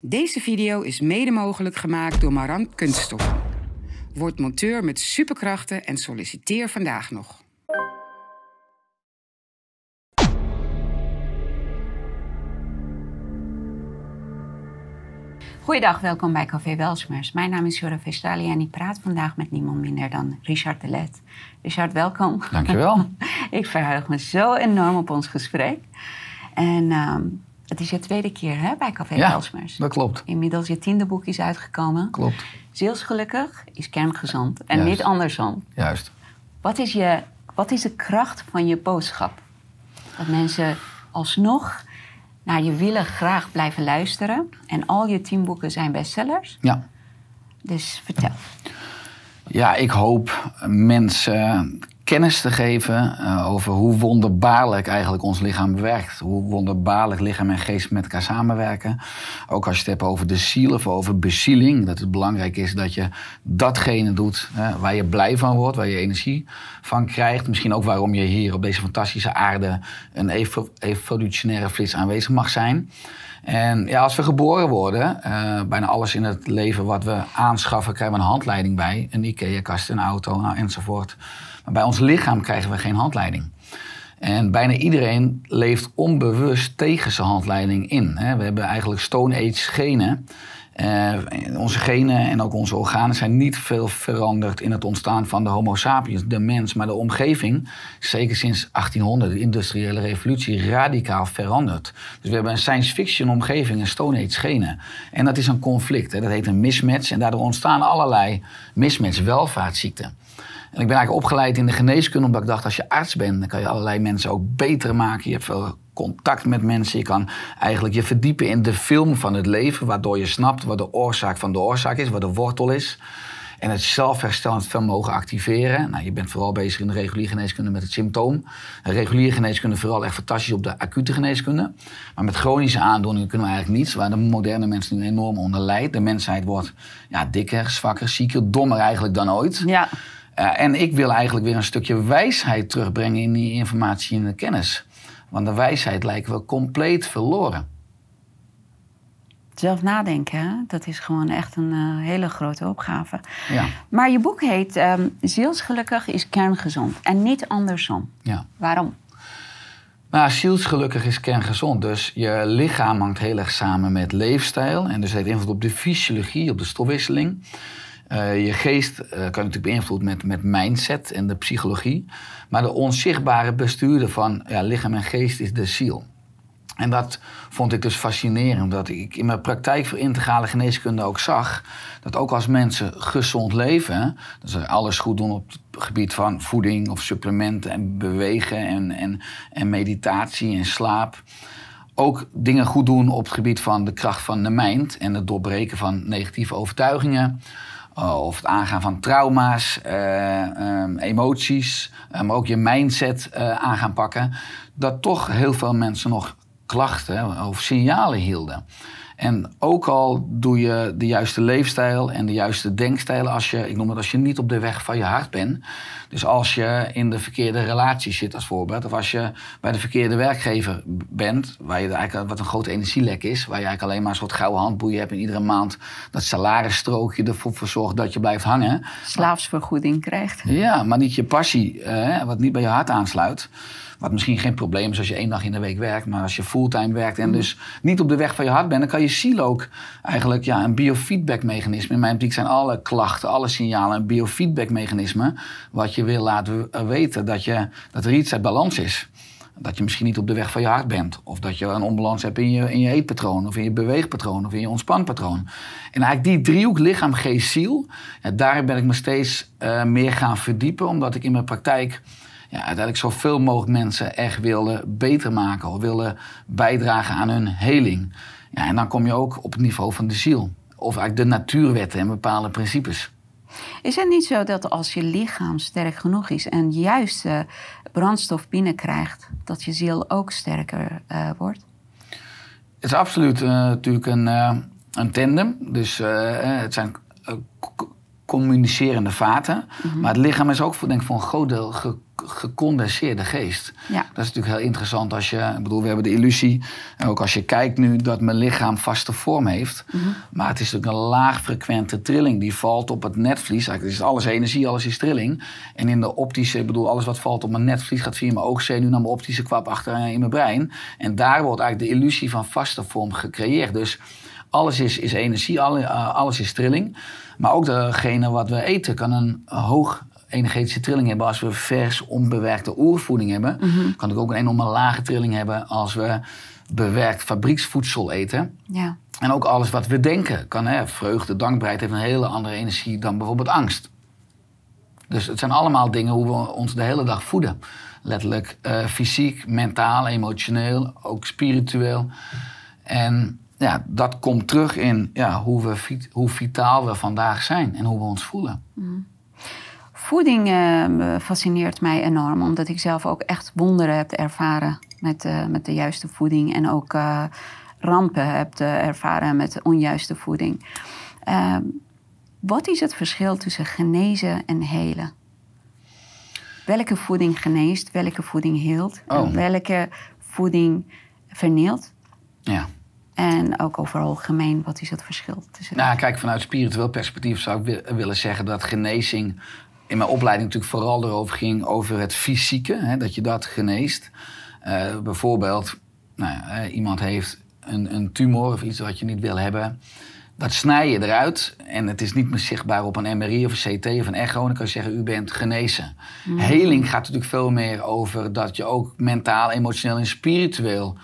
Deze video is mede mogelijk gemaakt door Marant Kunststoffen. Word monteur met superkrachten en solliciteer vandaag nog. Goeiedag, welkom bij Café Welsmers. Mijn naam is Jora Vestali en ik praat vandaag met niemand minder dan Richard de Let. Richard, welkom. Dankjewel. ik verheug me zo enorm op ons gesprek. En ehm, het is je tweede keer hè, bij Café Ja, dat klopt. Inmiddels je tiende boek is uitgekomen. Klopt, Zielsgelukkig is kerngezond en Juist. niet andersom. juist. Wat is, je, wat is de kracht van je boodschap? Dat mensen alsnog naar je willen graag blijven luisteren. En al je tien boeken zijn bestsellers. Ja. Dus vertel. ja, ik hoop mensen kennis te geven eh, over hoe wonderbaarlijk eigenlijk ons lichaam werkt. Hoe wonderbaarlijk lichaam en geest met elkaar samenwerken. Ook als je het hebt over de ziel of over bezieling. Dat het belangrijk is dat je datgene doet waar je blij van wordt, waar je energie van krijgt. Misschien ook waarom je hier op deze fantastische aarde een evo- evolutionaire flits aanwezig mag zijn. En ja, als we geboren worden, eh, bijna alles in het leven wat we aanschaffen, krijgen we een handleiding bij. Een IKEA-kast, een auto nou, enzovoort. Maar bij ons lichaam krijgen we geen handleiding. En bijna iedereen leeft onbewust tegen zijn handleiding in. We hebben eigenlijk Stone Age genen. Eh, onze genen en ook onze organen zijn niet veel veranderd in het ontstaan van de Homo sapiens, de mens. Maar de omgeving, zeker sinds 1800, de industriële revolutie, radicaal veranderd. Dus we hebben een science fiction omgeving, een Stone Age genen. En dat is een conflict, dat heet een mismatch. En daardoor ontstaan allerlei mismatch, welvaartsziekten. En ik ben eigenlijk opgeleid in de geneeskunde, omdat ik dacht, als je arts bent, dan kan je allerlei mensen ook beter maken. Je hebt veel contact met mensen. Je kan eigenlijk je verdiepen in de film van het leven, waardoor je snapt wat de oorzaak van de oorzaak is, wat de wortel is. En het zelfherstellend vermogen activeren. Nou, je bent vooral bezig in de reguliere geneeskunde met het symptoom. De reguliere geneeskunde vooral echt fantastisch op de acute geneeskunde. Maar met chronische aandoeningen kunnen we eigenlijk niets. Waar de moderne mensen nu enorm onder lijdt. De mensheid wordt ja, dikker, zwakker, zieker, dommer eigenlijk dan ooit. Ja, Uh, en ik wil eigenlijk weer een stukje wijsheid terugbrengen in die informatie en de kennis. Want de wijsheid lijken we compleet verloren. zelf nadenken, hè? dat is gewoon echt een eh, hele grote opgave. Ja, Maar je boek heet ehm, Zielsgelukkig is kerngezond en niet andersom. ja. Waarom? Nou, zielsgelukkig is kerngezond. Dus je lichaam hangt heel erg samen met leefstijl. En dus heeft invloed op de fysiologie, op de stofwisseling. Eh, je geest eh, kan natuurlijk beïnvloed met, met mindset en de psychologie. Maar de onzichtbare bestuurder van ja, lichaam en geest is de ziel. En dat vond ik dus fascinerend, omdat ik in mijn praktijk voor integrale geneeskunde ook zag dat ook als mensen gezond leven, dat ze alles goed doen op het gebied van voeding of supplementen en bewegen en, en, en meditatie en slaap, ook dingen goed doen op het gebied van de kracht van de mind en het doorbreken van negatieve overtuigingen. Uh, of het aangaan van trauma's, eh, ehm, emoties, maar ook je mindset eh, aan gaan pakken. Dat toch heel veel mensen nog klachten of signalen hielden. En ook al doe je de juiste leefstijl en de juiste denkstijlen als je, ik noem het als je niet op de weg van je hart bent. Dus als je in de verkeerde relatie zit als voorbeeld, of als je bij de verkeerde werkgever bent, waar je eigenlijk wat een grote energielek is, waar je eigenlijk alleen maar een soort gouden handboeien hebt en iedere maand dat salarisstrookje ervoor voor zorgt dat je blijft hangen. Slaafsvergoeding krijgt. Ja, maar niet je passie, eh, wat niet bij je hart aansluit. Wat misschien geen probleem is als je één dag in de week werkt, maar als je fulltime werkt en dus niet op de weg van je hart bent, dan kan je ziel ook eigenlijk ja, een biofeedback-mechanisme. In mijn optiek zijn alle klachten, alle signalen een biofeedback-mechanisme. Wat je wil laten weten dat, je, dat er iets uit balans is. Dat je misschien niet op de weg van je hart bent. Of dat je een onbalans hebt in je, in je eetpatroon, of in je beweegpatroon, of in je ontspanpatroon. En eigenlijk die driehoek lichaam, geest, ziel, ja, daar ben ik me steeds uh, meer gaan verdiepen, omdat ik in mijn praktijk ja, uiteindelijk zoveel mogelijk mensen echt willen beter maken of willen bijdragen aan hun heling. Ja, en dan kom je ook op het niveau van de ziel. Of eigenlijk de natuurwetten en bepaalde principes. Is het niet zo dat als je lichaam sterk genoeg is en juiste brandstof binnenkrijgt, dat je ziel ook sterker uh, wordt? Het is absoluut uh, natuurlijk een, uh, een tandem. Dus het zijn communicerende vaten. Mhm. Maar het lichaam is ook voor, denk ik, voor een groot deel ge- gecondenseerde geest. Ja. Dat is natuurlijk heel interessant als je... Ik bedoel, we hebben de illusie, en ook als je kijkt nu... dat mijn lichaam vaste vorm heeft. Mhm. Maar het is natuurlijk een laagfrequente trilling. Die valt op het netvlies. Eigenlijk is alles energie, alles is trilling. En in de optische... Ik bedoel, alles wat valt op mijn netvlies... gaat via mijn oogzenuw naar mijn optische kwap achter in mijn brein. En daar wordt eigenlijk de illusie van vaste vorm gecreëerd. Dus alles is, is energie, eh, alles is trilling. Maar ook degene wat we eten kan een hoog energetische trilling hebben als we vers, onbewerkte oervoeding hebben. Kan het ook een enorme lage trilling hebben als we bewerkt fabrieksvoedsel eten. Ja. En ook alles wat we denken kan, hè, vreugde, dankbaarheid heeft een hele andere energie dan bijvoorbeeld angst. Dus het zijn allemaal dingen hoe we ons de hele dag voeden. Letterlijk eh, fysiek, mentaal, emotioneel, ook spiritueel. En ja, dat komt terug in ja, hoe, we, hoe vitaal we vandaag zijn en hoe we ons voelen. Voeding eh, fascineert mij enorm, omdat ik zelf ook echt wonderen heb ervaren met, eh, met de juiste voeding en ook eh, rampen heb ervaren met onjuiste voeding. Eh, wat is het verschil tussen genezen en helen? Welke voeding geneest, welke voeding heelt Oh. en welke voeding vernielt? Ja. En ook overal gemeen, wat is het verschil tussen Nou, kijk, vanuit spiritueel perspectief zou ik wi- willen zeggen dat genezing in mijn opleiding natuurlijk vooral erover ging over het fysieke, hè, dat je dat geneest. Eh, bijvoorbeeld, nou, ja, eh, iemand heeft een, een tumor of iets wat je niet wil hebben. Dat snij je eruit en het is niet meer zichtbaar op een MRI of een CT of een echo. En dan kan je zeggen, u bent genezen. Heling gaat natuurlijk veel meer over dat je ook mentaal, emotioneel en spiritueel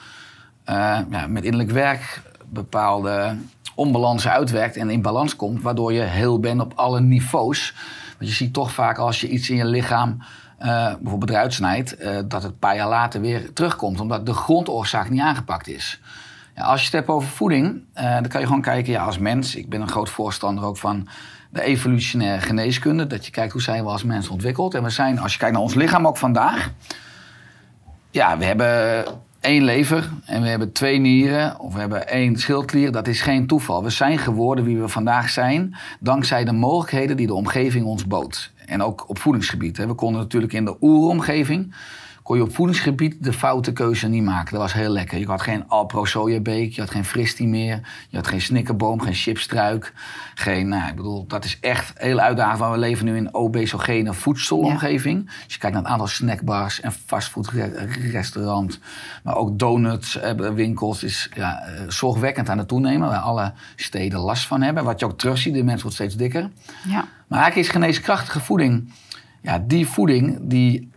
ja, met innerlijk werk bepaalde onbalansen uitwerkt en in balans komt, waardoor je heel bent op alle niveaus. Want je ziet toch vaak als je iets in je lichaam eh, bijvoorbeeld eruit snijdt, eh, dat het een paar jaar later weer terugkomt, omdat de grondoorzaak niet aangepakt is. Ja, als je het hebt over voeding, eh, dan kan je gewoon kijken, ja, als mens, ik ben een groot voorstander ook van de evolutionaire geneeskunde, dat je kijkt hoe zijn we als mens ontwikkeld. En we zijn, als je kijkt naar ons lichaam ook vandaag, ja, we hebben één lever en we hebben twee nieren of we hebben één schildklier. Dat is geen toeval. We zijn geworden wie we vandaag zijn dankzij de mogelijkheden die de omgeving ons bood. En ook op voedingsgebied. We konden natuurlijk in de oeromgeving kon je op voedingsgebied de foute keuze niet maken. Dat was heel lekker. Je had geen Alpro sojabeek, je had geen fristie meer, je had geen snikkerboom, geen chipstruik. Geen, nou, ik bedoel, dat is echt heel uitdagend. Want we leven nu in een obesogene voedselomgeving. Als je kijkt naar het aantal snackbars en fastfoodrestaurants, maar ook donuts, eh, winkels, is ja, eh, zorgwekkend aan het toenemen. Waar alle steden last van hebben. Wat je ook terugziet, de mens wordt steeds dikker. Ja. Maar eigenlijk is geneeskrachtige voeding, ja, die voeding die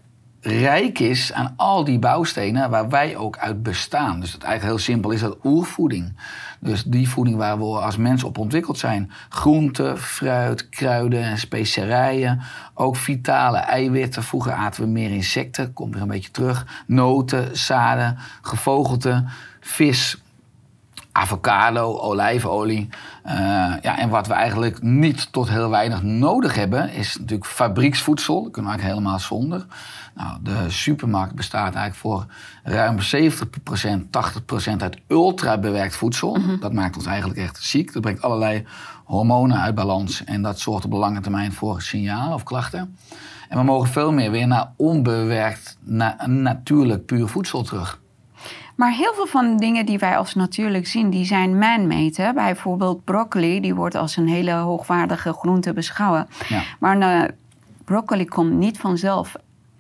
rijk is aan al die bouwstenen waar wij ook uit bestaan. Dus het eigenlijk heel simpel is dat oervoeding. Dus die voeding waar we als mensen op ontwikkeld zijn. Groenten, fruit, kruiden en specerijen. Ook vitale eiwitten. Vroeger aten we meer insecten, komt weer een beetje terug. Noten, zaden, gevogelte, vis, avocado, olijfolie. Eh, ja, en wat we eigenlijk niet tot heel weinig nodig hebben, is natuurlijk fabrieksvoedsel. Dat kunnen we eigenlijk helemaal zonder. Nou, de supermarkt bestaat eigenlijk voor ruim 70%, 80% uit ultra bewerkt voedsel. Dat maakt ons eigenlijk echt ziek. Dat brengt allerlei hormonen uit balans. En dat zorgt op de lange termijn voor signalen of klachten. En we mogen veel meer weer naar onbewerkt, na- natuurlijk puur voedsel terug. Maar heel veel van de dingen die wij als natuurlijk zien, die zijn man-made. Bijvoorbeeld broccoli, die wordt als een hele hoogwaardige groente beschouwen. Ja. Maar eh, broccoli komt niet vanzelf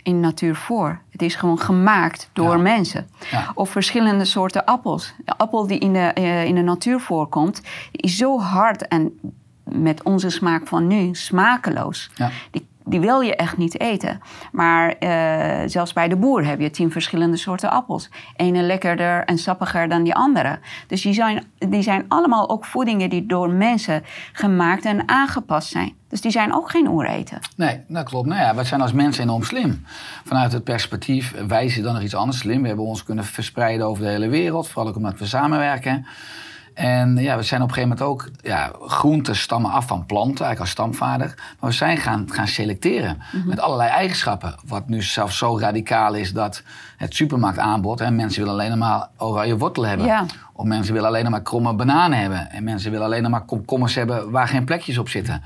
in natuur voor. Het is gewoon gemaakt door Ja. mensen. Ja. Of verschillende soorten appels. De appel die in de, eh, in de natuur voorkomt, is zo hard en met onze smaak van nu smakeloos. Ja. Die, die wil je echt niet eten. Maar eh, zelfs bij de boer heb je tien verschillende soorten appels. Ene lekkerder en sappiger dan die andere. Dus die zijn, die zijn allemaal ook voedingen die door mensen gemaakt en aangepast zijn. Dus die zijn ook geen oereten. Nee, dat klopt. Nou ja, we zijn als mensen enorm slim. Vanuit het perspectief, wij zijn dan nog iets anders slim. We hebben ons kunnen verspreiden over de hele wereld. Vooral ook omdat we samenwerken. En ja, we zijn op een gegeven moment ook... Ja, groenten stammen af van planten, eigenlijk als stamvader. Maar we zijn gaan, gaan selecteren met allerlei eigenschappen. Wat nu zelfs zo radicaal is dat het supermarktaanbod... Hè, mensen willen alleen maar oranje wortel hebben. Ja. Of mensen willen alleen maar kromme bananen hebben. En mensen willen alleen maar komkommers hebben waar geen plekjes op zitten.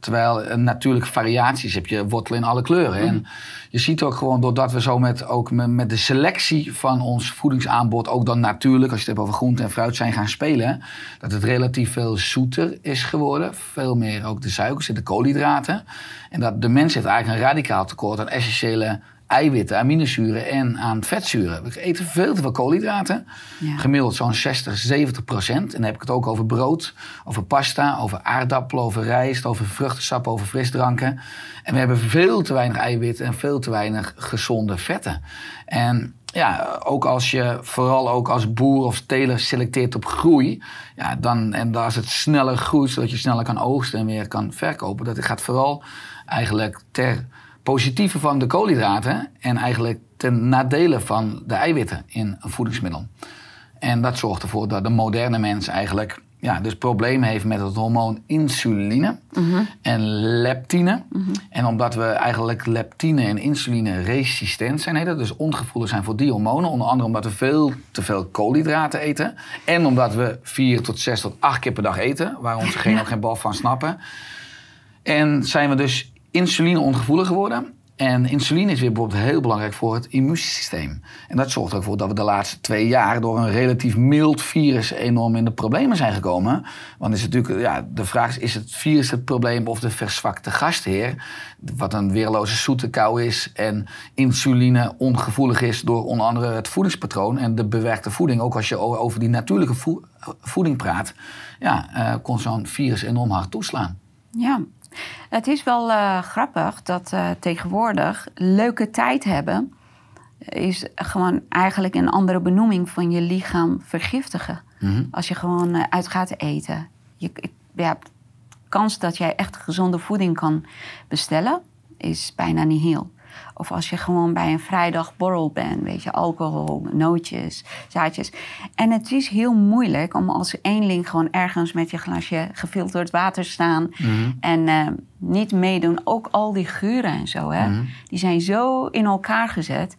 Terwijl uh, natuurlijk variaties heb je wortel in alle kleuren. En je ziet ook gewoon doordat we zo met, ook met, met de selectie van ons voedingsaanbod, ook dan natuurlijk, als je het hebt over groente en fruit, zijn gaan spelen. Dat het relatief veel zoeter is geworden. Veel meer ook de suikers en de koolhydraten. En dat de mens heeft eigenlijk een radicaal tekort aan essentiële eiwitten, aminozuren en aan vetzuren. We eten veel te veel koolhydraten. Ja. Gemiddeld zo'n 60, 70 procent. En dan heb ik het ook over brood, over pasta, over aardappelen, over rijst, over vruchtensap, over frisdranken. En we hebben veel te weinig eiwitten en veel te weinig gezonde vetten. En ja, ook als je vooral ook als boer of teler selecteert op groei. Ja, dan, en als het sneller groeit, zodat je sneller kan oogsten en weer kan verkopen. Dat gaat vooral eigenlijk ter positieve van de koolhydraten en eigenlijk ten nadele van de eiwitten in een voedingsmiddel. En dat zorgt ervoor dat de moderne mens eigenlijk ja, dus problemen heeft met het hormoon insuline en leptine. En omdat we eigenlijk leptine en insuline resistent zijn, heet dat, dus ongevoelig zijn voor die hormonen. Onder andere omdat we veel te veel koolhydraten eten. En omdat we vier tot zes tot acht keer per dag eten, waar onze genen ook geen bal van snappen. En zijn we dus insuline ongevoelig geworden. En insuline is weer bijvoorbeeld heel belangrijk voor het immuunsysteem. En dat zorgt ervoor dat we de laatste twee jaar door een relatief mild virus enorm in de problemen zijn gekomen. Want is natuurlijk, ja, de vraag is, is het virus het probleem of de verzwakte gastheer? Wat een weerloze zoete kou is en insuline ongevoelig is door onder andere het voedingspatroon en de bewerkte voeding. Ook als je over die natuurlijke voe- voeding praat, ja, eh, kon zo'n virus enorm hard toeslaan. Ja, het is wel eh, grappig dat eh, tegenwoordig leuke tijd hebben is gewoon eigenlijk een andere benoeming van je lichaam vergiftigen. Als je gewoon eh, uit gaat eten. Je, ja, de kans dat jij echt gezonde voeding kan bestellen is bijna niet heel. Of als je gewoon bij een vrijdagborrel bent, weet je, alcohol, nootjes, zaadjes. En het is heel moeilijk om als eenling gewoon ergens met je glasje gefilterd water staan en eh, niet meedoen. Ook al die geuren en zo, hè, die zijn zo in elkaar gezet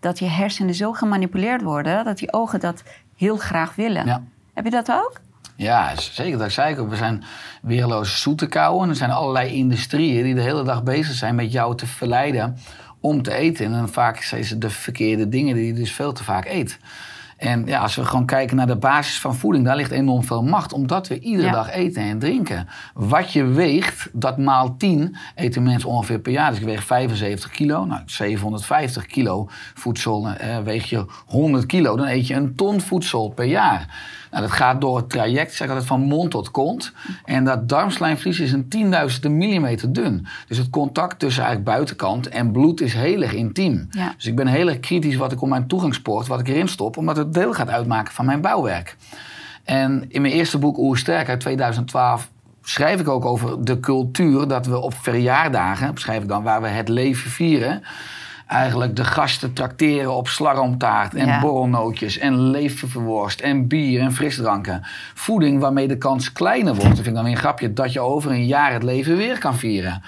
dat je hersenen zo gemanipuleerd worden dat die ogen dat heel graag willen. Ja. Heb je dat ook? Ja, zeker. Dat zei ik ook. We zijn weerloze zoete kouwen. Er zijn allerlei industrieën die de hele dag bezig zijn met jou te verleiden om te eten. En vaak zijn het de verkeerde dingen die je dus veel te vaak eet. En ja, als we gewoon kijken naar de basis van voeding, daar ligt enorm veel macht. Omdat we iedere Ja. dag eten en drinken. Wat je weegt, dat maal 10 eten mensen ongeveer per jaar. Dus ik weeg 75 kilo. Nou, 750 kilo voedsel. eh, weeg je 100 kilo, dan eet je een ton voedsel per jaar. Nou, dat gaat door het traject, zeg altijd, van mond tot kont. En dat darmslijmvlies is een tienduizendste millimeter dun. Dus het contact tussen eigenlijk buitenkant en bloed is heel erg intiem. Ja. Dus ik ben heel erg kritisch wat ik op mijn toegangspoort, wat ik erin stop, omdat het deel gaat uitmaken van mijn bouwwerk. En in mijn eerste boek Oer Sterk uit 2012 schrijf ik ook over de cultuur dat we op verjaardagen, beschrijf ik dan, waar we het leven vieren, eigenlijk de gasten trakteren op slagroomtaart en Ja. borrelnootjes en leververworst en bier en frisdranken. Voeding waarmee de kans kleiner wordt, dat vind ik dan weer een grapje, dat je over een jaar het leven weer kan vieren.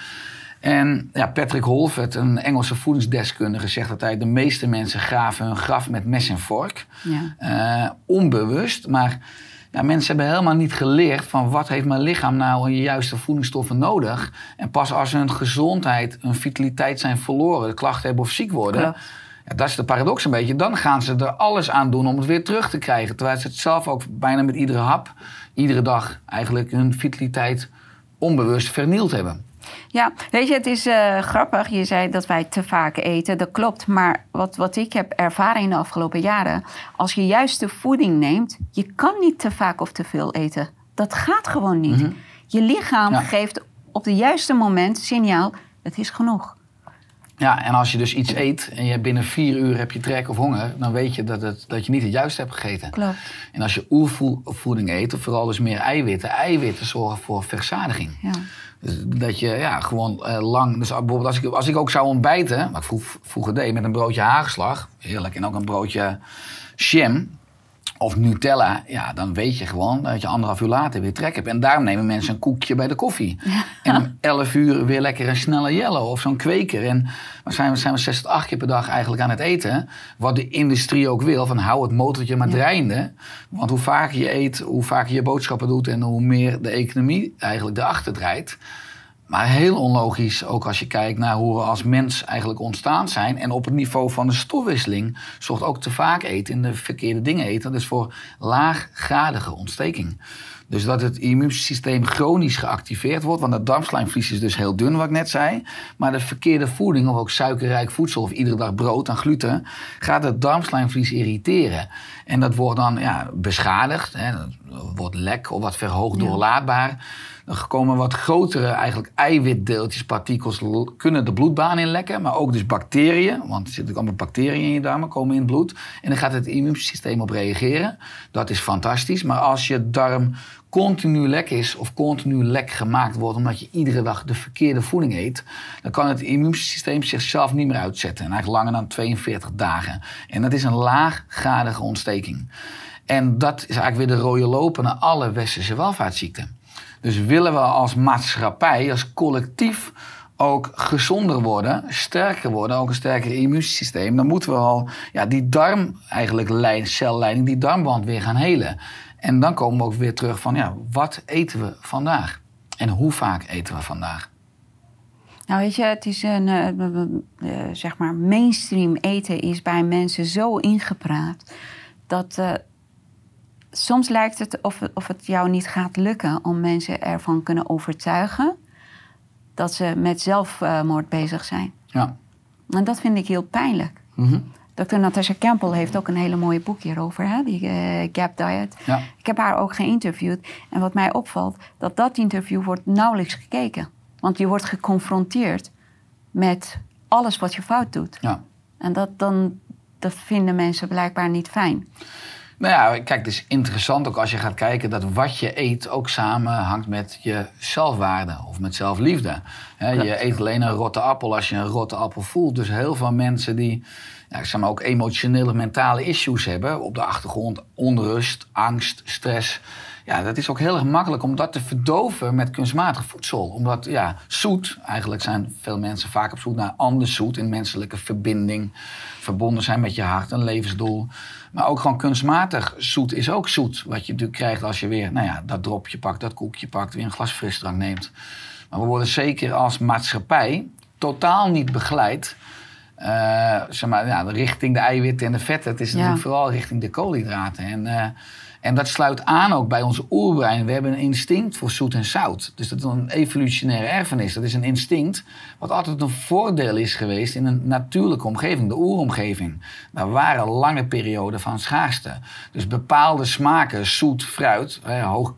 En ja, Patrick Holford, een Engelse voedingsdeskundige, zegt altijd: de meeste mensen graven hun graf met mes en vork. Ja. Eh, onbewust, maar ja, mensen hebben helemaal niet geleerd van wat heeft mijn lichaam nou een juiste voedingsstoffen nodig. En pas als hun gezondheid, hun vitaliteit zijn verloren, klachten hebben of ziek worden. Ja, dat is de paradox een beetje. Dan gaan ze er alles aan doen om het weer terug te krijgen. Terwijl ze het zelf ook bijna met iedere hap, iedere dag eigenlijk hun vitaliteit onbewust vernield hebben. Ja, weet je, het is eh, grappig. Je zei dat wij te vaak eten. Dat klopt. Maar wat, wat ik heb ervaren in de afgelopen jaren. Als je juist de voeding neemt. Je kan niet te vaak of te veel eten. Dat gaat gewoon niet. Je lichaam Ja. geeft op het juiste moment signaal. Het is genoeg. Ja, en als je dus iets eet en je binnen vier uur heb je trek of honger, dan weet je dat, het, dat je niet het juiste hebt gegeten. Klopt. En als je oervoeding eet, of vooral dus meer eiwitten, eiwitten zorgen voor verzadiging. Ja. Dat je ja, gewoon eh, lang. Dus bijvoorbeeld als ik, als ik ook zou ontbijten, wat ik vroeg, vroeger deed met een broodje hagelslag, heerlijk, en ook een broodje jam. Of Nutella, ja, dan weet je gewoon dat je anderhalf uur later weer trek hebt. En daarom nemen mensen een koekje bij de koffie. En om elf uur weer lekker een snelle yellow of zo'n kweker. En maar zijn we, zijn we zes tot acht keer per dag eigenlijk aan het eten. Wat de industrie ook wil, van hou het motortje maar draaiende. Want hoe vaker je eet, hoe vaker je boodschappen doet... en hoe meer de economie eigenlijk erachter draait... Maar heel onlogisch, ook als je kijkt naar hoe we als mens eigenlijk ontstaan zijn. En op het niveau van de stofwisseling zorgt ook te vaak eten en de verkeerde dingen eten. Dus voor laaggradige ontsteking. Dus dat het immuunsysteem chronisch geactiveerd wordt. Want het darmslijmvlies is dus heel dun, wat ik net zei. Maar de verkeerde voeding, of ook suikerrijk voedsel, of iedere dag brood aan gluten, gaat het darmslijmvlies irriteren. En dat wordt dan ja, beschadigd, hè, dat wordt lek of wat verhoogd doorlaatbaar. Dan komen wat grotere eigenlijk eiwitdeeltjes, partikels, kunnen de bloedbaan inlekken. Maar ook dus bacteriën, want er zitten allemaal bacteriën in je darmen, komen in het bloed. En dan gaat het immuunsysteem op reageren. Dat is fantastisch. Maar als je darm continu lek is of continu lek gemaakt wordt omdat je iedere dag de verkeerde voeding eet, dan kan het immuunsysteem zichzelf niet meer uitzetten. En eigenlijk langer dan 42 dagen. En dat is een laaggradige ontsteking. En dat is eigenlijk weer de rode loper naar alle westerse welvaartsziekten. Dus willen we als maatschappij, als collectief ook gezonder worden, sterker worden, ook een sterker immuunsysteem, dan moeten we al ja, die darm, eigenlijk celleiding, die darmwand weer gaan helen. En dan komen we ook weer terug van, ja, wat eten we vandaag? En hoe vaak eten we vandaag? Nou, weet je, het is een, uh, zeg maar, mainstream eten is bij mensen zo ingepraat dat uh, soms lijkt het of, of het jou niet gaat lukken om mensen ervan kunnen overtuigen dat ze met zelfmoord bezig zijn. Ja. En dat vind ik heel pijnlijk. Mm Dr. Natasha Campbell heeft ook een hele mooie boek hierover, hè? die uh, Gap Diet. Ja. Ik heb haar ook geïnterviewd. En wat mij opvalt, dat dat interview wordt nauwelijks gekeken. Want je wordt geconfronteerd met alles wat je fout doet. Ja. En dat, dan, dat vinden mensen blijkbaar niet fijn. Nou ja, kijk, het is interessant ook als je gaat kijken dat wat je eet ook samenhangt met je zelfwaarde of met zelfliefde. je eet alleen een rotte appel als je een rotte appel voelt. Dus heel veel mensen die ja, zeg maar, ook emotionele, mentale issues hebben op de achtergrond, onrust, angst, stress. Ja, dat is ook heel erg makkelijk om dat te verdoven met kunstmatig voedsel. Omdat, ja, zoet, eigenlijk zijn veel mensen vaak op zoek naar ander zoet in menselijke verbinding. Verbonden zijn met je hart, een levensdoel. Maar ook gewoon kunstmatig zoet is ook zoet. Wat je natuurlijk krijgt als je weer, nou ja, dat dropje pakt, dat koekje pakt, weer een glas frisdrank neemt. Maar we worden zeker als maatschappij totaal niet begeleid. Uh, zeg maar, ja, richting de eiwitten en de vetten. Het is natuurlijk vooral richting de koolhydraten. En uh, en dat sluit aan ook bij onze oerbrein. We hebben een instinct voor zoet en zout. Dus dat is een evolutionaire erfenis. Dat is een instinct wat altijd een voordeel is geweest in een natuurlijke omgeving, de oeromgeving. Daar waren lange perioden van schaarste. Dus bepaalde smaken, zoet, fruit, hoog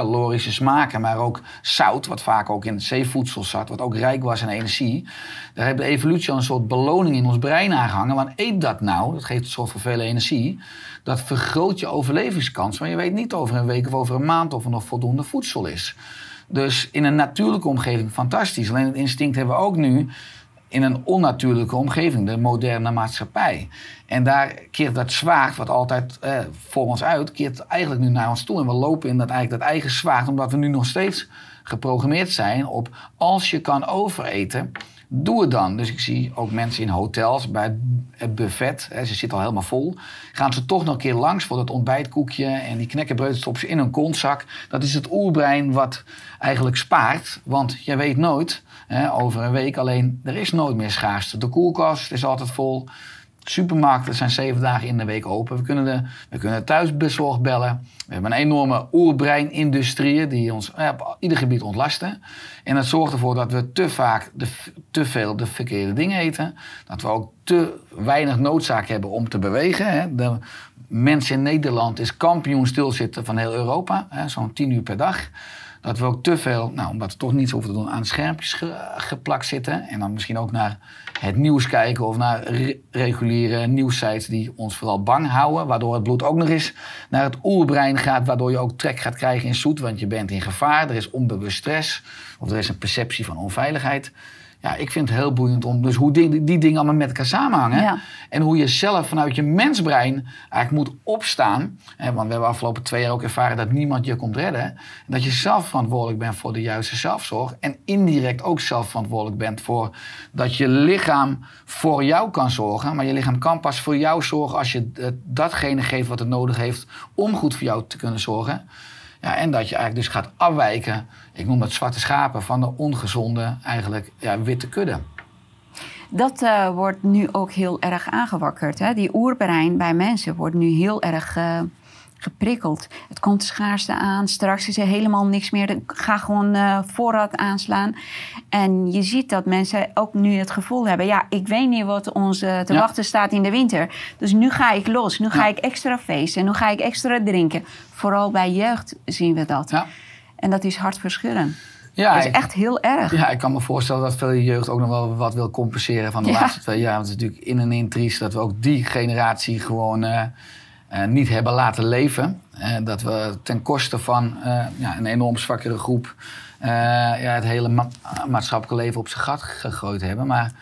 calorische smaken, maar ook zout, wat vaak ook in zeevoedsel zat, wat ook rijk was aan energie. Daar heeft de evolutie al een soort beloning in ons brein aangehangen. Want eet dat nou, dat geeft een soort van veel energie. Dat vergroot je overlevingskans, maar je weet niet over een week of over een maand of er nog voldoende voedsel is. Dus in een natuurlijke omgeving fantastisch. Alleen het instinct hebben we ook nu in een onnatuurlijke omgeving, de moderne maatschappij. En daar keert dat zwaard, wat altijd eh, voor ons uit, keert eigenlijk nu naar ons toe. En we lopen in dat, eigenlijk dat eigen zwaard, omdat we nu nog steeds geprogrammeerd zijn op als je kan overeten, doe het dan. Dus ik zie ook mensen in hotels bij het buffet, hè, ze zitten al helemaal vol, gaan ze toch nog een keer langs voor dat ontbijtkoekje en die knekkenbreud in een kontzak. Dat is het oerbrein wat eigenlijk spaart, want je weet nooit hè, over een week alleen, er is nooit meer schaarste. De koelkast is altijd vol. Supermarkten zijn zeven dagen in de week open. We kunnen, de, we kunnen thuisbezorgd bellen. We hebben een enorme oerbreinindustrie die ons op ieder gebied ontlasten. En dat zorgt ervoor dat we te vaak de, te veel de verkeerde dingen eten. Dat we ook te weinig noodzaak hebben om te bewegen. Hè. De mensen in Nederland is kampioen stilzitten van heel Europa. Zo'n tien uur per dag. Dat we ook te veel, nou, omdat we toch niets hoeven te doen, aan schermpjes geplakt zitten. En dan misschien ook naar het nieuws kijken of naar reguliere nieuwssites die ons vooral bang houden. Waardoor het bloed ook nog eens naar het oerbrein gaat. Waardoor je ook trek gaat krijgen in zoet, want je bent in gevaar. Er is onbewust stress of er is een perceptie van onveiligheid. Ja, ik vind het heel boeiend om dus hoe die, die dingen allemaal met elkaar samenhangen. Ja. En hoe je zelf vanuit je mensbrein eigenlijk moet opstaan. Hè, want we hebben afgelopen twee jaar ook ervaren dat niemand je komt redden. En dat je zelf verantwoordelijk bent voor de juiste zelfzorg. En indirect ook zelf verantwoordelijk bent voor dat je lichaam voor jou kan zorgen. Maar je lichaam kan pas voor jou zorgen als je eh, datgene geeft wat het nodig heeft om goed voor jou te kunnen zorgen. Ja, en dat je eigenlijk dus gaat afwijken, ik noem dat zwarte schapen, van de ongezonde, eigenlijk ja, witte kudde. Dat eh, wordt nu ook heel erg aangewakkerd. Hè? Die oerbrein bij mensen wordt nu heel erg eh, geprikkeld. Het komt schaarste aan. Straks is er helemaal niks meer. Ga gewoon uh, voorraad aanslaan. En je ziet dat mensen ook nu het gevoel hebben... ja, ik weet niet wat ons te Ja. wachten staat in de winter. Dus nu ga ik los. Nu ga Ja. ik extra feesten. Nu ga ik extra drinken. Vooral bij jeugd zien we dat. Ja. En dat is hartverscheurend. Ja, dat is echt heel erg. Ja, ik kan me voorstellen dat veel jeugd ook nog wel wat wil compenseren van de Ja. laatste twee jaar. Want het is natuurlijk in en in triest dat we ook die generatie gewoon eh, eh, niet hebben laten leven. Eh, dat we ten koste van ja, een enorm zwakkere groep ja, het hele ma- maatschappelijke leven op zijn gat gegooid hebben. Maar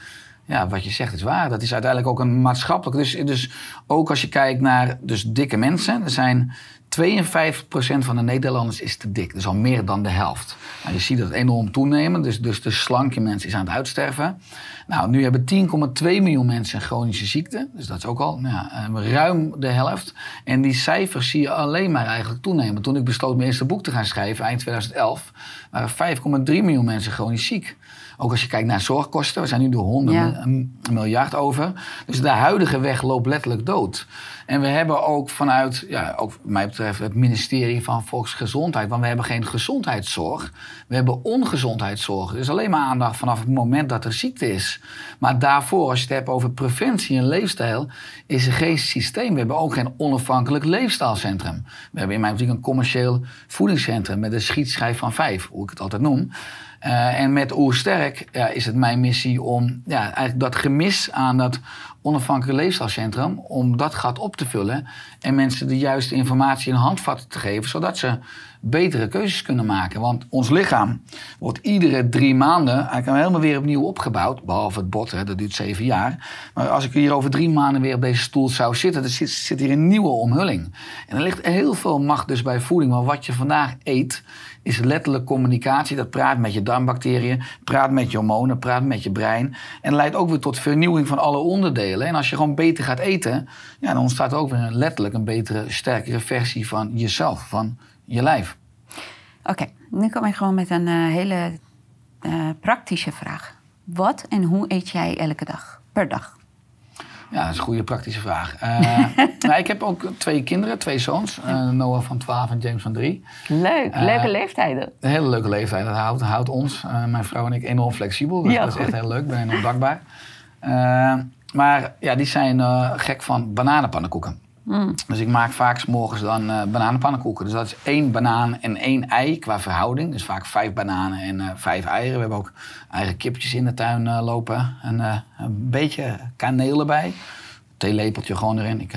ja, wat je zegt is waar. Dat is uiteindelijk ook een maatschappelijk. Dus, dus ook als je kijkt naar dus dikke mensen. Er zijn 52% van de Nederlanders is te dik. Dus al meer dan de helft. Nou, je ziet dat enorm toenemen. Dus, dus de slanke mens is aan het uitsterven. Nou, nu hebben 10,2 miljoen mensen een chronische ziekte. Dus dat is ook al nou ja, eh, ruim de helft. En die cijfers zie je alleen maar eigenlijk toenemen. Toen ik besloot mijn eerste boek te gaan schrijven, eind 2011, waren 5,3 miljoen mensen chronisch ziek. Ook als je kijkt naar zorgkosten, we zijn nu door 100 Ja. mil- een miljard over. Dus de huidige weg loopt letterlijk dood. En we hebben ook vanuit, ja, ook wat mij betreft, het ministerie van Volksgezondheid, want we hebben geen gezondheidszorg. We hebben ongezondheidszorg. Er is alleen maar aandacht vanaf het moment dat er ziekte is. Maar daarvoor, als je het hebt over preventie en leefstijl, is er geen systeem. We hebben ook geen onafhankelijk leefstijlcentrum. We hebben in mijn optiek een commercieel voedingscentrum met een schietschijf van vijf, hoe ik het altijd noem. Eh, en met Oersterk ja, is het mijn missie om ja, eigenlijk dat gemis aan dat onafhankelijk leefstijlcentrum, om dat gat op te vullen en mensen de juiste informatie en handvatten te geven, zodat ze betere keuzes kunnen maken. Want ons lichaam wordt iedere drie maanden eigenlijk helemaal weer opnieuw opgebouwd, behalve het bot, hè, dat duurt zeven jaar. Maar als ik hier over drie maanden weer op deze stoel zou zitten, dan zit, zit hier een nieuwe omhulling. En er ligt heel veel macht dus bij voeding, want wat je vandaag eet, is letterlijk communicatie. Dat praat met je darmbacteriën, praat met je hormonen, praat met je brein. En leidt ook weer tot vernieuwing van alle onderdelen. En als je gewoon beter gaat eten, ja, dan ontstaat ook weer letterlijk een betere, sterkere versie van jezelf, van je lijf. Oké, nu kom ik gewoon met een eh, hele eh, praktische vraag. Wat en hoe eet jij elke dag, per dag? Ja, dat is een goede praktische vraag. Eh, nou, ik heb ook twee kinderen, twee zoons. Noah van 12 en James van 3. Leuk, leuke leeftijden. Een hele leuke leeftijd. Dat houdt, houdt ons, mijn vrouw en ik, enorm flexibel. Dus Ja, dat is echt heel leuk. Ik ben enorm dankbaar. Maar ja, die zijn gek van bananenpannenkoeken. Mm. Dus ik maak vaak 's morgens dan eh bananenpannenkoeken. Dus dat is één banaan en één ei qua verhouding. Dus vaak vijf bananen en eh, vijf eieren. We hebben ook eigen kipjes in de tuin eh, lopen. En een beetje kaneel erbij. Theelepeltje gewoon erin. Ik,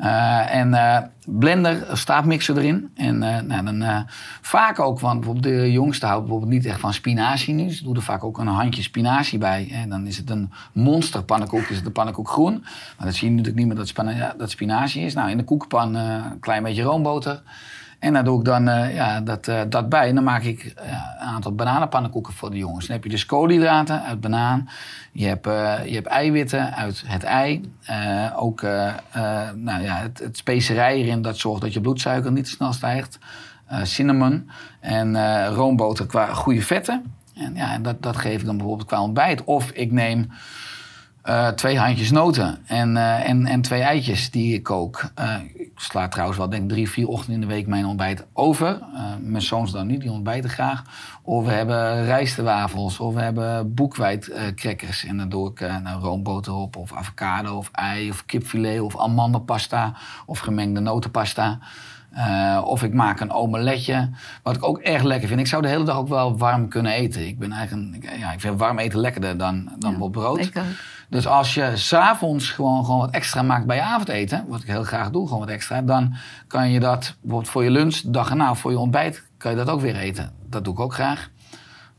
eh, en eh, blender, staafmixer erin. En eh, nou, dan vaak ook, want bijvoorbeeld de jongste houdt bijvoorbeeld niet echt van spinazie nu. Ze doen er vaak ook een handje spinazie bij. En dan is het een monster pannenkoek, is het een pannenkoek groen. Maar dat zie je natuurlijk niet meer dat, spana- dat spinazie is. Nou, in de koekenpan een klein beetje roomboter. En daar doe ik dan eh, ja, dat, eh, dat bij. En dan maak ik eh, een aantal bananenpannenkoeken voor de jongens. Dan heb je dus koolhydraten uit banaan. Je hebt, je hebt eiwitten uit het ei. Ook nou ja, het, het specerij erin dat zorgt dat je bloedsuiker niet te snel stijgt. Cinnamon en roomboter qua goede vetten. En ja, dat, dat geef ik dan bijvoorbeeld qua ontbijt. Of ik neem eh, twee handjes noten en, eh, en, en twee eitjes die ik kook. Eh, ik sla trouwens wel denk ik drie, vier ochtenden in de week mijn ontbijt over. Mijn zoons dan niet, die ontbijten graag. Of we hebben rijstewafels, of we hebben boekwijdcrackers. en dan doe ik nou, roomboter op, of avocado, of ei, of kipfilet, of amandelpasta, of gemengde notenpasta. Of ik maak een omeletje, wat ik ook erg lekker vind. Ik zou de hele dag ook wel warm kunnen eten. Ik, ben eigenlijk een, ja, ik vind warm eten lekkerder dan, dan brood. Ik. Dus als je s'avonds gewoon, gewoon wat extra maakt bij je avondeten, wat ik heel graag doe, gewoon wat extra, dan kan je dat bijvoorbeeld voor je lunch, dag erna, of voor je ontbijt, kan je dat ook weer eten. Dat doe ik ook graag.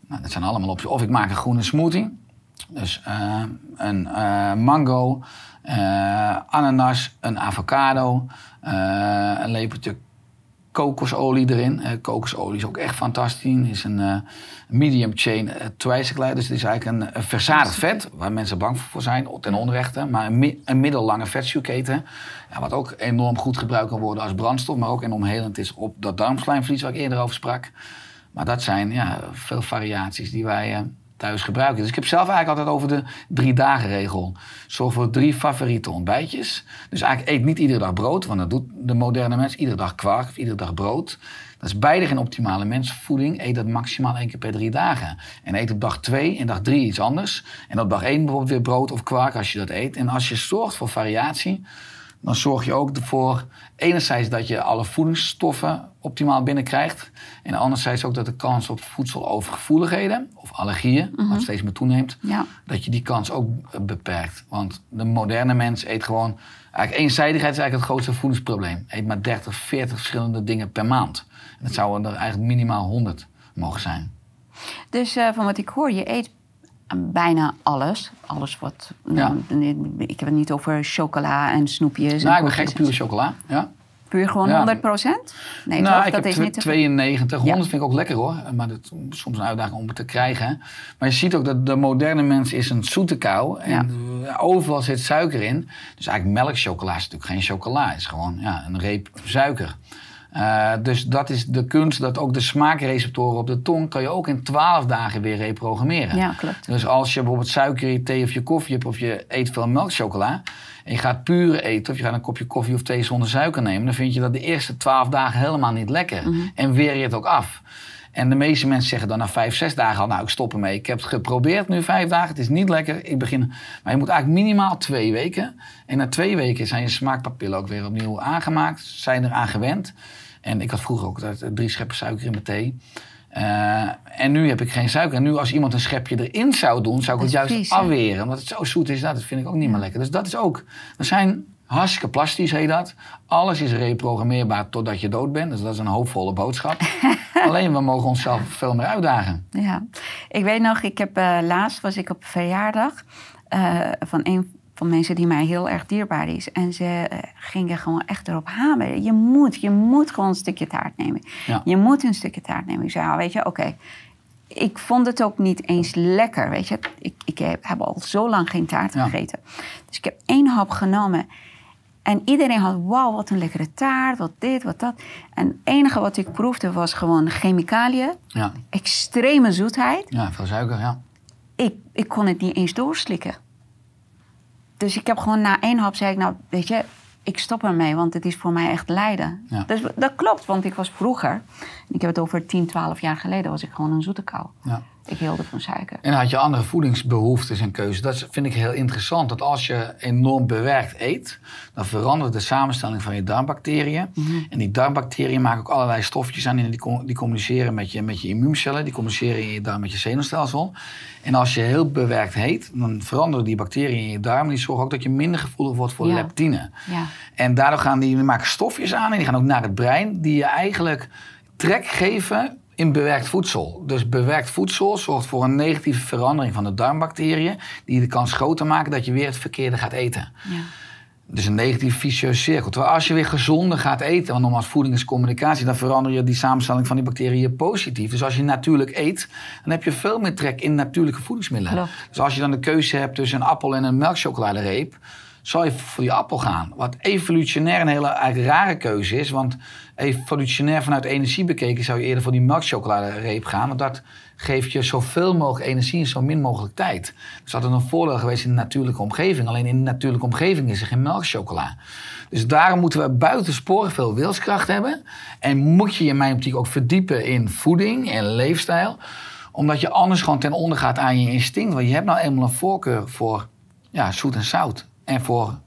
Nou, dat zijn allemaal opties. Of ik maak een groene smoothie. Dus uh, een uh, mango, uh, ananas, een avocado, een lepeltje kokosolie erin. kokosolie is ook echt fantastisch. is een medium chain uh. Dus het is eigenlijk een, een verzadigd vet, waar mensen bang voor zijn, ten onrechte. Maar een, mi middellange vetzuurketen. Ja, wat ook enorm goed gebruikt kan worden als brandstof, maar ook enorm helend is op dat darmslijmvlies waar ik eerder over sprak. Maar dat zijn ja, veel variaties die wij thuis gebruiken. Dus ik heb zelf eigenlijk altijd over de drie dagen regel. Zorg voor drie favoriete ontbijtjes. Dus eigenlijk eet niet iedere dag brood, want dat doet de moderne mens. Iedere dag kwark of iedere dag brood. Dat is beide geen optimale mensvoeding. Eet dat maximaal één keer per drie dagen. En eet op dag twee en dag drie iets anders. En op dag één bijvoorbeeld weer brood of kwark als je dat eet. En als je zorgt voor variatie, dan zorg je ook ervoor, enerzijds dat je alle voedingsstoffen optimaal binnenkrijgt. En anderzijds ook dat de kans op voedselovergevoeligheden of allergieën, wat mhm. steeds meer toeneemt, ja. dat je die kans ook beperkt. Want de moderne mens eet gewoon, eigenlijk eenzijdigheid is eigenlijk het grootste voedingsprobleem. Eet maar 30, 40 verschillende dingen per maand. En dat zouden er eigenlijk minimaal 100 mogen zijn. Dus uh, van wat ik hoor, je eet bijna alles. Alles wat. Ja. ik heb het niet over chocola en snoepjes. Nou, ik ben gek op puur chocola. Ja. Puur gewoon ja. 100 procent? Nee, nou, ik dat heb is niet 92. 100 vind ik ook lekker hoor. Maar dat is soms een uitdaging om het te krijgen. Maar je ziet ook dat de moderne mens is een zoete kou. En overal zit suiker in. Dus eigenlijk melkchocola is natuurlijk geen chocola. Het is gewoon ja, een reep suiker. Uh, dus dat is de kunst dat ook de smaakreceptoren op de tong kan je ook in 12 dagen weer reprogrammeren. Ja, klopt. Dus als je bijvoorbeeld suiker in je thee of je koffie hebt of je eet veel melkchocola en je gaat puur eten of je gaat een kopje koffie of thee zonder suiker nemen, dan vind je dat de eerste 12 dagen helemaal niet lekker. Mhm. En weer je het ook af. En de meeste mensen zeggen dan na vijf, zes dagen al, nou ik stop ermee. Ik heb het geprobeerd nu vijf dagen, het is niet lekker. Ik begin, maar je moet eigenlijk minimaal twee weken. En na twee weken zijn je smaakpapillen ook weer opnieuw aangemaakt, zijn eraan gewend. En ik had vroeger ook drie scheppen suiker in mijn thee. Uh, en nu heb ik geen suiker. En nu als iemand een schepje erin zou doen, zou ik het juist afweren. Omdat het zo zoet is, nou, dat vind ik ook niet meer lekker. Dus dat is ook... We zijn hartstikke plastisch, heet dat. Alles is reprogrammeerbaar totdat je dood bent. Dus dat is een hoopvolle boodschap. Alleen we mogen onszelf veel meer uitdagen. Ja, ik weet nog, ik heb uh, laatst was ik op verjaardag uh, van een van mensen die mij heel erg dierbaar is. En ze uh, gingen gewoon echt erop hameren. Je moet, je moet gewoon een stukje taart nemen. Je moet een stukje taart nemen. Ik zei, ah, weet je, oké. Ik vond het ook niet eens lekker, weet je. Ik, ik heb, al zo lang geen taart gegeten. Dus ik heb één hap genomen. En iedereen had, wauw, wat een lekkere taart, wat dit, wat dat. En het enige wat ik proefde was gewoon chemicaliën. Ja. Extreme zoetheid. Ja, veel suiker, ja. Ik, ik kon het niet eens doorslikken. Dus ik heb gewoon na één hap zei ik, nou weet je, ik stop ermee, want het is voor mij echt lijden. Dus dat klopt, want ik was vroeger, ik heb het over 10, 12 jaar geleden, was ik gewoon een zoete kou. Ja. Ik hield van suiker. En had je andere voedingsbehoeftes en keuzes. Dat vind ik heel interessant. Dat als je enorm bewerkt eet, dan verandert de samenstelling van je darmbacteriën. Mhm. En die darmbacteriën maken ook allerlei stofjes aan. En die, die communiceren met je, met je immuuncellen. Die communiceren in je darm met je zenuwstelsel. En als je heel bewerkt eet, dan veranderen die bacteriën in je darm. En die zorgen ook dat je minder gevoelig wordt voor leptine. Ja. En daardoor gaan die, die maken stofjes aan. En die gaan ook naar het brein. Die je eigenlijk trek geven in bewerkt voedsel. Dus bewerkt voedsel zorgt voor een negatieve verandering van de darmbacteriën, die de kans groter maken dat je weer het verkeerde gaat eten. Ja. Dus een negatief vicieuze cirkel. Terwijl als je weer gezonder gaat eten, want normaal voeding is communicatie, dan verander je die samenstelling van die bacteriën positief. Dus als je natuurlijk eet, dan heb je veel meer trek in natuurlijke voedingsmiddelen. Dus als je dan de keuze hebt tussen een appel en een melkchocoladereep, zal je voor die appel gaan. Wat evolutionair een hele rare keuze is. Want evolutionair vanuit energie bekeken zou je eerder voor die melkchocoladereep gaan. Want dat geeft je zoveel mogelijk energie in zo min mogelijk tijd. Dus dat is een voordeel geweest in de natuurlijke omgeving. Alleen in de natuurlijke omgeving is er geen melkchocola. Dus daarom moeten we buitensporig veel wilskracht hebben. En moet je in mijn optiek ook verdiepen in voeding en leefstijl. Omdat je anders gewoon ten onder gaat aan je instinct. Want je hebt nou eenmaal een voorkeur voor ja, zoet en zout en voor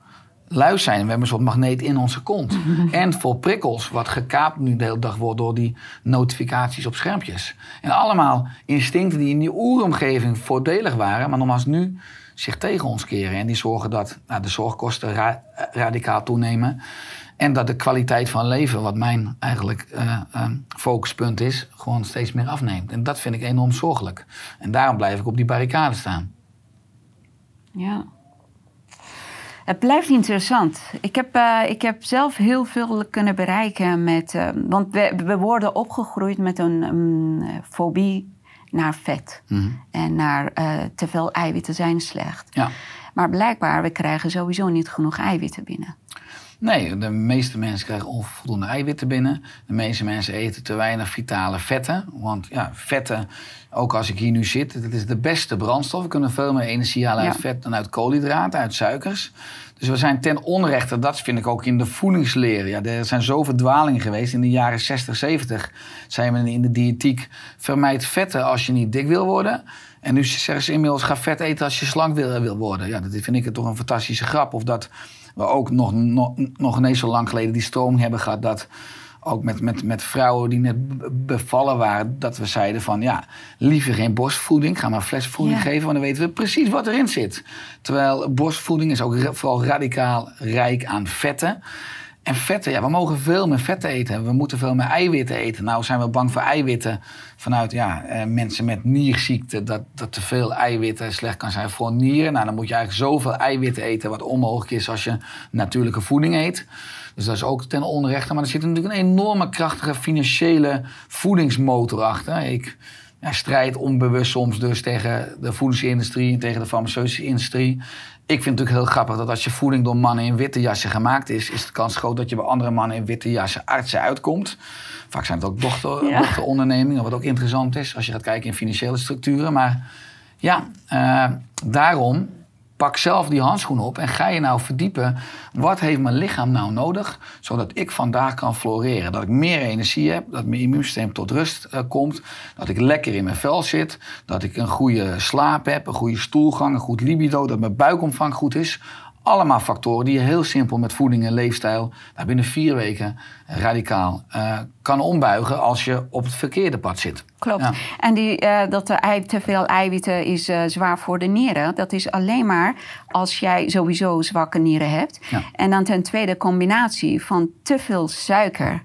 luis zijn. We hebben een soort magneet in onze kont. en voor prikkels, wat gekaapt nu de hele dag wordt door die notificaties op schermpjes. En allemaal instincten die in die oeromgeving voordelig waren, maar nogmaals nu zich tegen ons keren. En die zorgen dat nou, de zorgkosten radicaal toenemen. En dat de kwaliteit van leven, wat mijn eigenlijk uh, focuspunt is, gewoon steeds meer afneemt. En dat vind ik enorm zorgelijk. En daarom blijf ik op die barricade staan. Ja. Het blijft interessant. Ik heb, uh, ik heb zelf heel veel kunnen bereiken met. Uh, want we, we worden opgegroeid met een um, fobie naar vet. Mm. En naar uh, te veel eiwitten zijn slecht. Ja. Maar blijkbaar, we krijgen sowieso niet genoeg eiwitten binnen. Nee, de meeste mensen krijgen onvoldoende eiwitten binnen. De meeste mensen eten te weinig vitale vetten. Want ja, vetten, ook als ik hier nu zit, het is de beste brandstof. We kunnen veel meer energie halen uit vet dan uit koolhydraten, uit suikers. Dus we zijn ten onrechte, dat vind ik ook in de voedingsleer. Ja, er zijn zoveel dwalingen geweest. In de jaren 60, 70 zijn we in de diëtiek vermijd vetten als je niet dik wil worden. En nu zeggen ze inmiddels ga vet eten als je slank wil, wil worden. Ja, dat vind ik toch een fantastische grap. Of dat we ook nog, nog, nog ineens zo lang geleden die stroming hebben gehad dat ook met, met, met vrouwen die net bevallen waren, dat we zeiden van ja, liever geen borstvoeding, ga maar flesvoeding geven, want dan weten we precies wat erin zit. Terwijl borstvoeding is ook vooral radicaal rijk aan vetten. En vetten, ja, we mogen veel meer vetten eten. We moeten veel meer eiwitten eten. Nou zijn we bang voor eiwitten vanuit ja, eh, mensen met nierziekte. Dat, dat te veel eiwitten slecht kan zijn voor nieren. Nou, dan moet je eigenlijk zoveel eiwitten eten wat onmogelijk is als je natuurlijke voeding eet. Dus dat is ook ten onrechte. Maar er zit natuurlijk een enorme krachtige financiële voedingsmotor achter. Ik ja, strijd onbewust soms dus tegen de voedingsindustrie en tegen de farmaceutische industrie. Ik vind het natuurlijk heel grappig dat als je voeding door mannen in witte jassen gemaakt is, is de kans groot dat je bij andere mannen in witte jassen artsen uitkomt. Vaak zijn het ook dochter, ja. dochterondernemingen, wat ook interessant is als je gaat kijken in financiële structuren. Maar ja, uh, daarom pak zelf die handschoen op en ga je nou verdiepen. Wat heeft mijn lichaam nou nodig, zodat ik vandaag kan floreren? Dat ik meer energie heb, dat mijn immuunsysteem tot rust uh, komt, dat ik lekker in mijn vel zit, dat ik een goede slaap heb, een goede stoelgang, een goed libido, dat mijn buikomvang goed is. Allemaal factoren die je heel simpel met voeding en leefstijl nou, binnen vier weken radicaal uh, kan ombuigen als je op het verkeerde pad zit. Klopt. Ja. En die, uh, dat te veel eiwitten is uh, zwaar voor de nieren. Dat is alleen maar als jij sowieso zwakke nieren hebt. Ja. En dan ten tweede combinatie van te veel suiker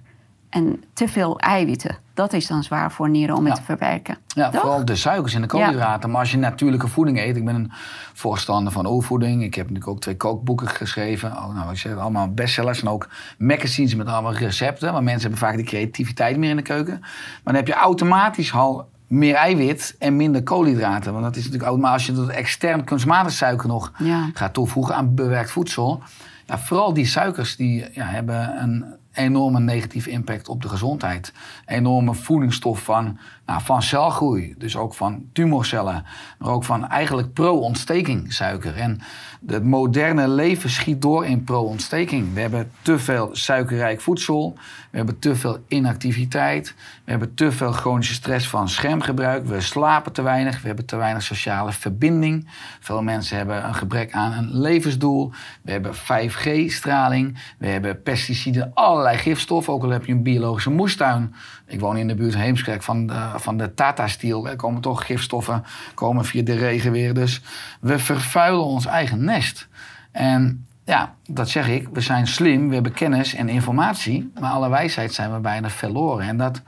en te veel eiwitten. Dat is dan zwaar voor nieren om het te verwerken. Ja, Toch? vooral de suikers en de koolhydraten. Ja. Maar als je natuurlijke voeding eet... Ik ben een voorstander van oervoeding. Ik heb natuurlijk ook twee kookboeken geschreven. Oh, nou, ik zeg allemaal bestsellers. En ook magazines met allemaal recepten. Want mensen hebben vaak die creativiteit meer in de keuken. Maar dan heb je automatisch al meer eiwit en minder koolhydraten. Want dat is natuurlijk ook... Maar als je dat extern kunstmatig suiker nog ja. gaat toevoegen aan bewerkt voedsel... Ja, vooral die suikers die ja, hebben een enorme negatieve impact op de gezondheid. Enorme voedingsstof van, nou, van celgroei, dus ook van tumorcellen, maar ook van eigenlijk pro-ontsteking suiker. En het moderne leven schiet door in pro-ontsteking. We hebben te veel suikerrijk voedsel, we hebben te veel inactiviteit, we hebben te veel chronische stress van schermgebruik, we slapen te weinig, we hebben te weinig sociale verbinding. Veel mensen hebben een gebrek aan een levensdoel, we hebben 5G-straling, we hebben pesticiden, allerlei gifstoffen, ook al heb je een biologische moestuin. Ik woon in de buurt Heemskerk van de, van de Tata-stiel. Er komen toch gifstoffen komen via de regen weer. Dus we vervuilen ons eigen nest. En ja, dat zeg ik. We zijn slim, we hebben kennis en informatie. Maar alle wijsheid zijn we bijna verloren. En dat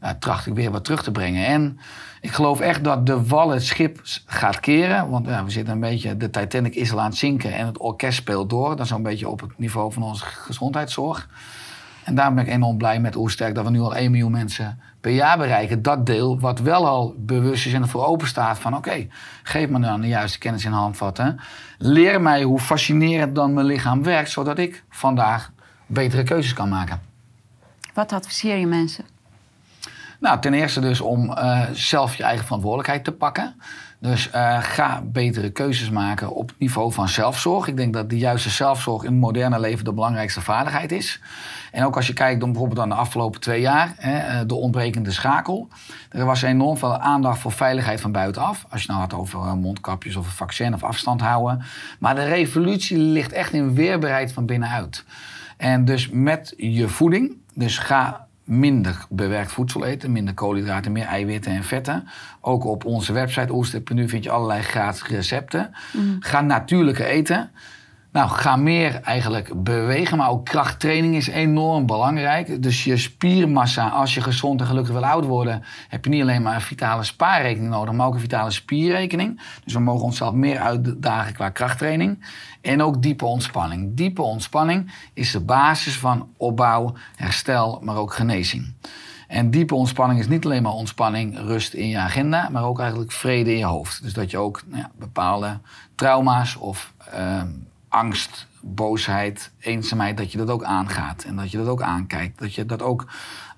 ja, tracht ik weer wat terug te brengen. En ik geloof echt dat de wal het schip gaat keren. Want ja, we zitten een beetje, de Titanic is al aan het zinken en het orkest speelt door. Dat is een beetje op het niveau van onze gezondheidszorg. En daarom ben ik enorm blij met hoe sterk dat we nu al 1 miljoen mensen per jaar bereiken. Dat deel wat wel al bewust is en ervoor open staat van oké, geef me dan de juiste kennis in handvatten. Leer mij hoe fascinerend dan mijn lichaam werkt, zodat ik vandaag betere keuzes kan maken. Wat adviseer je mensen? Nou, ten eerste dus om uh, zelf je eigen verantwoordelijkheid te pakken. Dus uh, ga betere keuzes maken op het niveau van zelfzorg. Ik denk dat de juiste zelfzorg in het moderne leven de belangrijkste vaardigheid is. En ook als je kijkt dan bijvoorbeeld aan de afgelopen twee jaar, hè, eh, de ontbrekende schakel. Er was enorm veel aandacht voor veiligheid van buitenaf. Als je nou had over mondkapjes of een vaccin of afstand houden. Maar de revolutie ligt echt in weerbaarheid van binnenuit. En dus met je voeding, dus ga minder bewerkt voedsel eten, minder koolhydraten, meer eiwitten en vetten. Ook op onze website oerstip.nu vind je allerlei gratis recepten. Mm. Ga natuurlijker eten. Nou, ga meer eigenlijk bewegen, maar ook krachttraining is enorm belangrijk. Dus je spiermassa, als je gezond en gelukkig wil oud worden, heb je niet alleen maar een vitale spaarrekening nodig, maar ook een vitale spierrekening. Dus we mogen onszelf meer uitdagen qua krachttraining. En ook diepe ontspanning. Diepe ontspanning is de basis van opbouw, herstel, maar ook genezing. En diepe ontspanning is niet alleen maar ontspanning, rust in je agenda, maar ook eigenlijk vrede in je hoofd. Dus dat je ook nou ja, bepaalde trauma's of uh, angst, boosheid, eenzaamheid, dat je dat ook aangaat. En dat je dat ook aankijkt. Dat je dat ook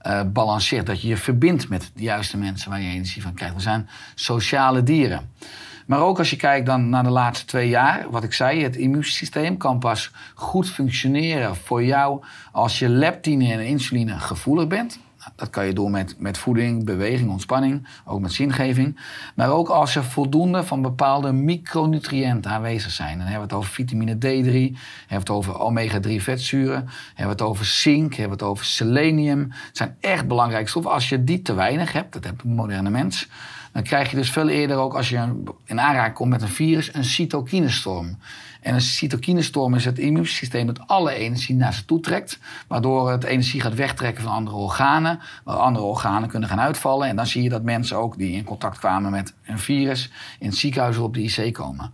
uh, balanceert. Dat je je verbindt met de juiste mensen waar je energie van krijgt. We zijn sociale dieren. Maar ook als je kijkt dan naar de laatste twee jaar, wat ik zei, het immuunsysteem kan pas goed functioneren voor jou als je leptine en insuline gevoelig bent. Dat kan je doen met, met voeding, beweging, ontspanning, ook met zingeving. Maar ook als er voldoende van bepaalde micronutriënten aanwezig zijn. Dan hebben we het over vitamine D3, hebben we het over omega-3 vetzuren, hebben we het over zink, hebben we het over selenium. Het zijn echt belangrijke stoffen. Als je die te weinig hebt, dat heeft een moderne mens, dan krijg je dus veel eerder ook als je in aanraking komt met een virus, een cytokinestorm. En een cytokinestorm is het immuunsysteem dat alle energie naar zich toe trekt. Waardoor het energie gaat wegtrekken van andere organen. Waar andere organen kunnen gaan uitvallen. En dan zie je dat mensen ook die in contact kwamen met een virus in het ziekenhuis op de IC komen.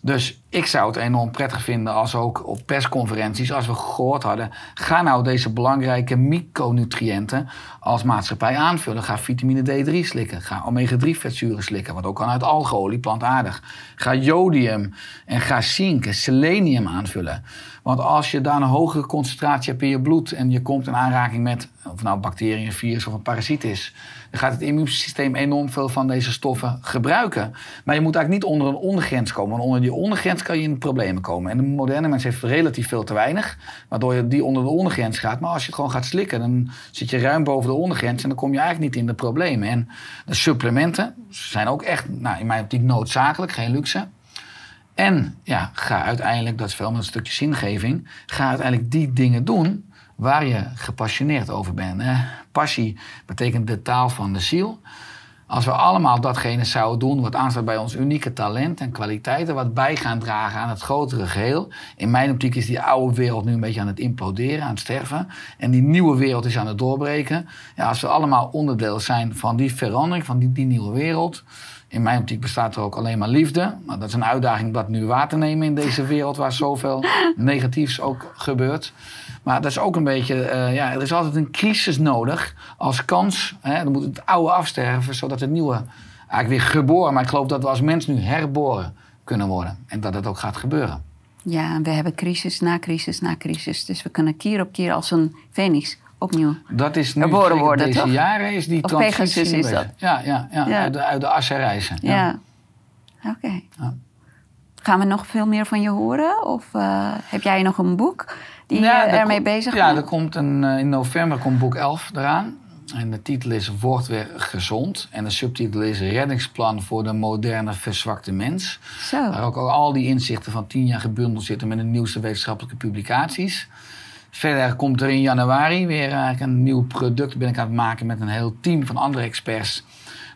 Dus ik zou het enorm prettig vinden als ook op persconferenties, als we gehoord hadden, ga nou deze belangrijke micronutriënten als maatschappij aanvullen. Ga vitamine D3 slikken, ga omega-3 vetzuren slikken, wat ook kan uit algeolie, plantaardig. Ga jodium en ga zink en selenium aanvullen. Want als je daar een hogere concentratie hebt in je bloed en je komt in aanraking met, of nou bacteriën, virus of een parasiet is, dan gaat het immuunsysteem enorm veel van deze stoffen gebruiken. Maar je moet eigenlijk niet onder een ondergrens komen, want onder die ondergrens kan je in problemen komen. En de moderne mens heeft relatief veel te weinig, waardoor je die onder de ondergrens gaat. Maar als je gewoon gaat slikken, dan zit je ruim boven de ondergrens en dan kom je eigenlijk niet in de problemen. En de supplementen zijn ook echt, nou, in mijn optiek noodzakelijk, geen luxe. En ja, ga uiteindelijk, dat is met een stukje zingeving, ga uiteindelijk die dingen doen waar je gepassioneerd over bent. Passie betekent de taal van de ziel. Als we allemaal datgene zouden doen wat aanstaat bij ons unieke talent en kwaliteiten, wat bij gaan dragen aan het grotere geheel. In mijn optiek is die oude wereld nu een beetje aan het imploderen, aan het sterven. En die nieuwe wereld is aan het doorbreken. Ja, als we allemaal onderdeel zijn van die verandering, van die, die nieuwe wereld. In mijn optiek bestaat er ook alleen maar liefde. Maar dat is een uitdaging om dat nu waar te nemen in deze wereld waar zoveel negatiefs ook gebeurt. Maar dat is ook een beetje, uh, ja, er is altijd een crisis nodig als kans. Hè, dan moet het oude afsterven, zodat het nieuwe eigenlijk weer geboren. Maar ik geloof dat we als mens nu herboren kunnen worden. En dat het ook gaat gebeuren. Ja, we hebben crisis na crisis na crisis. Dus we kunnen keer op keer als een phoenix opnieuw Dat is nu herboren worden, deze toch? jaren is die Of transitie Pegasus is dat? Ja, ja, ja, Ja. Uit, de, uit de assen reizen. Ja. Ja. Oké. Ja. Gaan we nog veel meer van je horen? Of eh, heb jij nog een boek Ja, er ermee bezig Ja, er komt een, eh, in november komt boek 11 eraan. En de titel is Word weer gezond. En de subtitel is Reddingsplan voor de moderne verzwakte mens. Zo. Waar ook al die inzichten van tien jaar gebundeld zitten met de nieuwste wetenschappelijke publicaties. Verder komt er in januari weer eigenlijk een nieuw product ben ik aan het maken met een heel team van andere experts.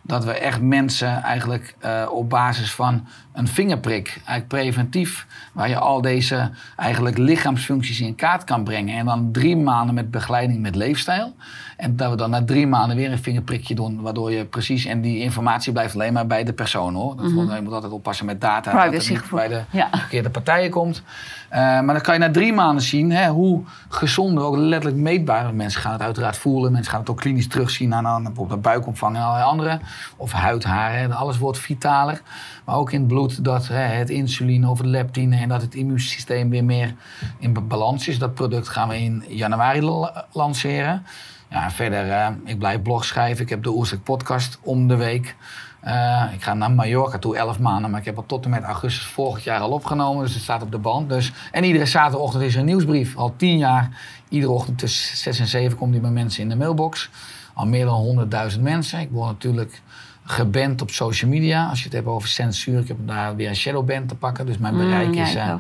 Dat we echt mensen eigenlijk eh, op basis van een vingerprik, eigenlijk preventief, waar je al deze eigenlijk lichaamsfuncties in kaart kan brengen. En dan drie maanden met begeleiding met leefstijl. En dat we dan na drie maanden weer een vingerprikje doen, waardoor je precies, en die informatie blijft alleen maar bij de persoon hoor. Dat wordt- Je moet altijd oppassen met data, dat het niet bij de Ja. verkeerde partijen komt. Eh, maar dan kan je na drie maanden zien hè, hoe gezonder, ook letterlijk meetbaar. Mensen gaan het uiteraard voelen. Mensen gaan het ook klinisch terugzien aan, aan bijvoorbeeld buikomvang en allerlei andere. Of huidharen. hè. Alles wordt vitaler. Maar ook in het bloed dat hè, het insuline of het leptine en dat het immuunsysteem weer meer in balans is. Dat product gaan we in januari la- lanceren. Ja, verder, eh, ik blijf blog schrijven. Ik heb de Oerstek podcast om de week. Eh, ik ga naar Mallorca toe, 11 maanden. Maar ik heb al tot en met augustus vorig jaar al opgenomen. Dus het staat op de band. Dus, en iedere zaterdagochtend is er een nieuwsbrief. Al 10 jaar. Iedere ochtend tussen 6 en 7 komt die bij mensen in de mailbox. Al meer dan 100.000 mensen. Ik word natuurlijk geband op social media. Als je het hebt over censuur. Ik heb daar weer een shadowband te pakken. Dus mijn bereik Mm, ja, is... eh,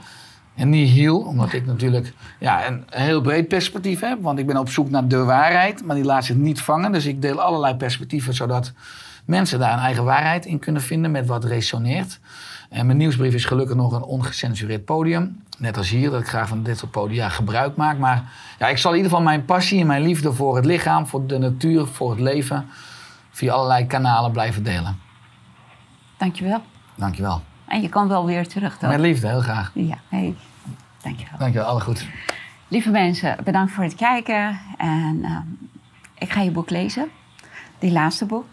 en niet heel, omdat ik natuurlijk ja, een heel breed perspectief heb. Want ik ben op zoek naar de waarheid, maar die laat zich niet vangen. Dus ik deel allerlei perspectieven, zodat mensen daar een eigen waarheid in kunnen vinden met wat resoneert. En mijn nieuwsbrief is gelukkig nog een ongecensureerd podium. net als hier, dat ik graag van dit soort podia gebruik maak. Maar ja, ik zal in ieder geval mijn passie en mijn liefde voor het lichaam, voor de natuur, voor het leven, via allerlei kanalen blijven delen. Dankjewel. Dankjewel. En je kan wel weer terug, toch? Met liefde, heel graag. Ja, hey. dankjewel. Dankjewel, alle goed. Lieve mensen, bedankt voor het kijken. En uh, ik ga je boek lezen. Die laatste boek.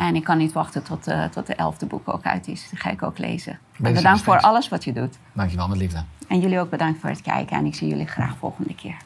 En ik kan niet wachten tot, uh, tot de elfde boek ook uit is. Die ga ik ook lezen. En bedankt voor alles wat je doet. Dankjewel, met liefde. En jullie ook bedankt voor het kijken. En ik zie jullie graag volgende keer.